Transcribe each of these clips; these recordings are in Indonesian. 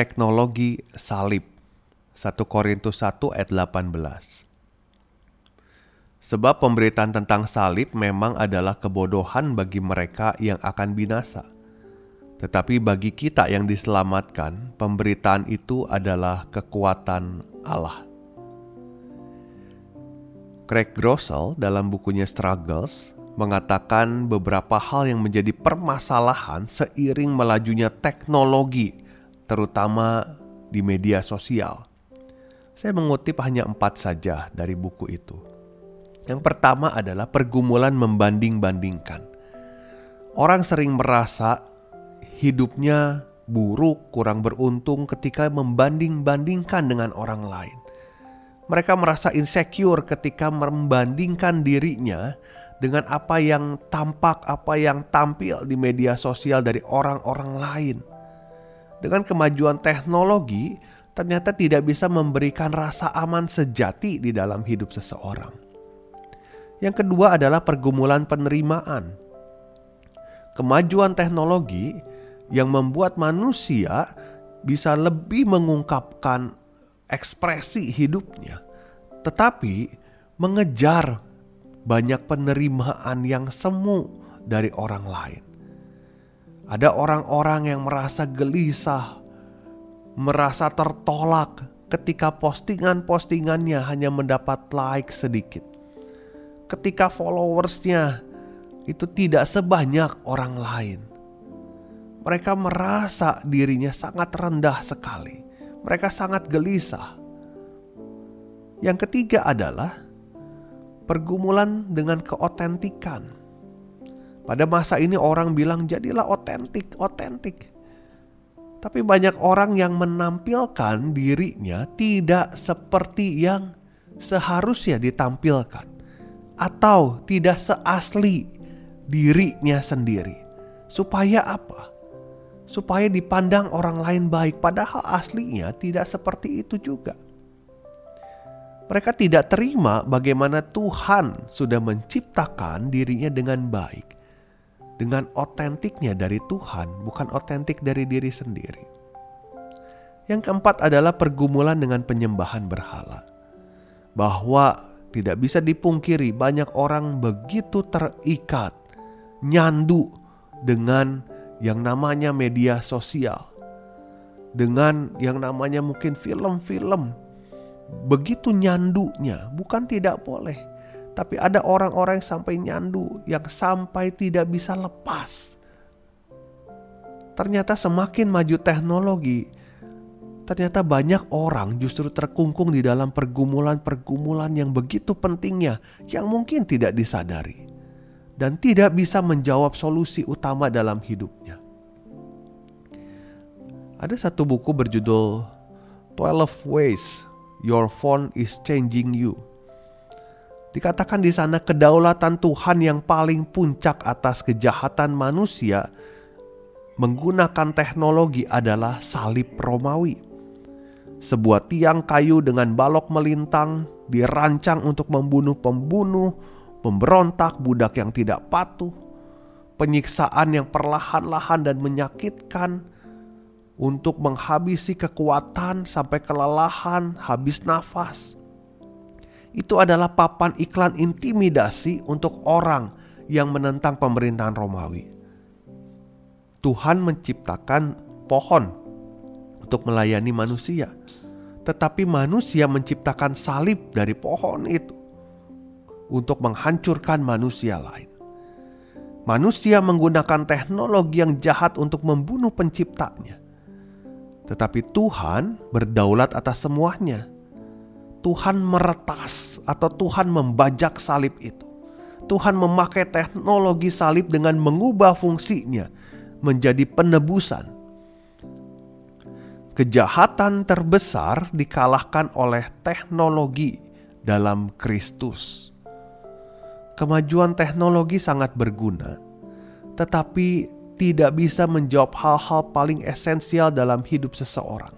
Teknologi salib 1 Korintus 1 ayat 18 Sebab pemberitaan tentang salib memang adalah kebodohan bagi mereka yang akan binasa. Tetapi bagi kita yang diselamatkan, pemberitaan itu adalah kekuatan Allah. Craig Groeschel dalam bukunya Struggles mengatakan beberapa hal yang menjadi permasalahan seiring melajunya teknologi terutama di media sosial. Saya mengutip hanya empat saja dari buku itu. Yang pertama adalah pergumulan membanding-bandingkan. Orang sering merasa hidupnya buruk, kurang beruntung ketika membanding-bandingkan dengan orang lain. Mereka merasa insecure ketika membandingkan dirinya dengan apa yang tampak, apa yang tampil di media sosial dari orang-orang lain dengan kemajuan teknologi ternyata tidak bisa memberikan rasa aman sejati di dalam hidup seseorang. Yang kedua adalah pergumulan penerimaan. Kemajuan teknologi yang membuat manusia bisa lebih mengungkapkan ekspresi hidupnya, tetapi mengejar banyak penerimaan yang semu dari orang lain. Ada orang-orang yang merasa gelisah, merasa tertolak ketika postingan-postingannya hanya mendapat like sedikit. Ketika followersnya itu tidak sebanyak orang lain. Mereka merasa dirinya sangat rendah sekali. Mereka sangat gelisah. Yang ketiga adalah pergumulan dengan keotentikan pada masa ini orang bilang jadilah otentik, otentik. Tapi banyak orang yang menampilkan dirinya tidak seperti yang seharusnya ditampilkan. Atau tidak seasli dirinya sendiri. Supaya apa? Supaya dipandang orang lain baik. Padahal aslinya tidak seperti itu juga. Mereka tidak terima bagaimana Tuhan sudah menciptakan dirinya dengan baik dengan otentiknya dari Tuhan, bukan otentik dari diri sendiri. Yang keempat adalah pergumulan dengan penyembahan berhala, bahwa tidak bisa dipungkiri banyak orang begitu terikat, nyandu dengan yang namanya media sosial, dengan yang namanya mungkin film-film. Begitu nyandunya, bukan tidak boleh, tapi ada orang-orang yang sampai nyandu, yang sampai tidak bisa lepas. Ternyata semakin maju teknologi, ternyata banyak orang justru terkungkung di dalam pergumulan-pergumulan yang begitu pentingnya, yang mungkin tidak disadari, dan tidak bisa menjawab solusi utama dalam hidupnya. Ada satu buku berjudul 12 Ways Your Phone is Changing You Dikatakan di sana kedaulatan Tuhan yang paling puncak atas kejahatan manusia menggunakan teknologi adalah salib Romawi. Sebuah tiang kayu dengan balok melintang dirancang untuk membunuh pembunuh, pemberontak, budak yang tidak patuh, penyiksaan yang perlahan-lahan dan menyakitkan untuk menghabisi kekuatan sampai kelelahan, habis nafas itu adalah papan iklan intimidasi untuk orang yang menentang pemerintahan Romawi. Tuhan menciptakan pohon untuk melayani manusia, tetapi manusia menciptakan salib dari pohon itu untuk menghancurkan manusia lain. Manusia menggunakan teknologi yang jahat untuk membunuh penciptanya, tetapi Tuhan berdaulat atas semuanya Tuhan meretas atau Tuhan membajak salib itu. Tuhan memakai teknologi salib dengan mengubah fungsinya menjadi penebusan. Kejahatan terbesar dikalahkan oleh teknologi dalam Kristus. Kemajuan teknologi sangat berguna, tetapi tidak bisa menjawab hal-hal paling esensial dalam hidup seseorang.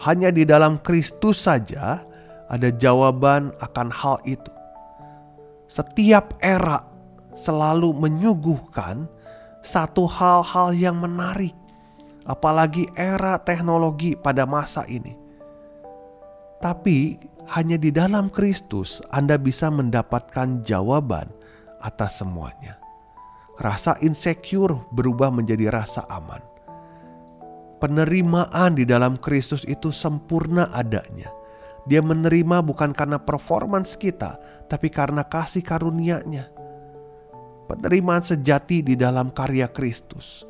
Hanya di dalam Kristus saja ada jawaban akan hal itu. Setiap era selalu menyuguhkan satu hal-hal yang menarik, apalagi era teknologi pada masa ini. Tapi hanya di dalam Kristus Anda bisa mendapatkan jawaban atas semuanya. Rasa insecure berubah menjadi rasa aman. Penerimaan di dalam Kristus itu sempurna adanya dia menerima bukan karena performance kita, tapi karena kasih karunia-Nya. Penerimaan sejati di dalam karya Kristus.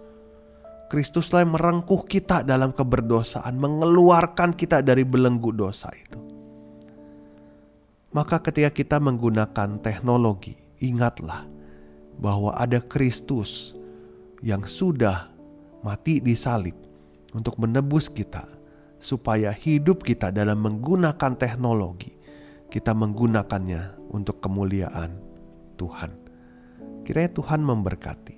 Kristuslah yang merengkuh kita dalam keberdosaan, mengeluarkan kita dari belenggu dosa itu. Maka ketika kita menggunakan teknologi, ingatlah bahwa ada Kristus yang sudah mati di salib untuk menebus kita supaya hidup kita dalam menggunakan teknologi, kita menggunakannya untuk kemuliaan Tuhan. Kiranya Tuhan memberkati.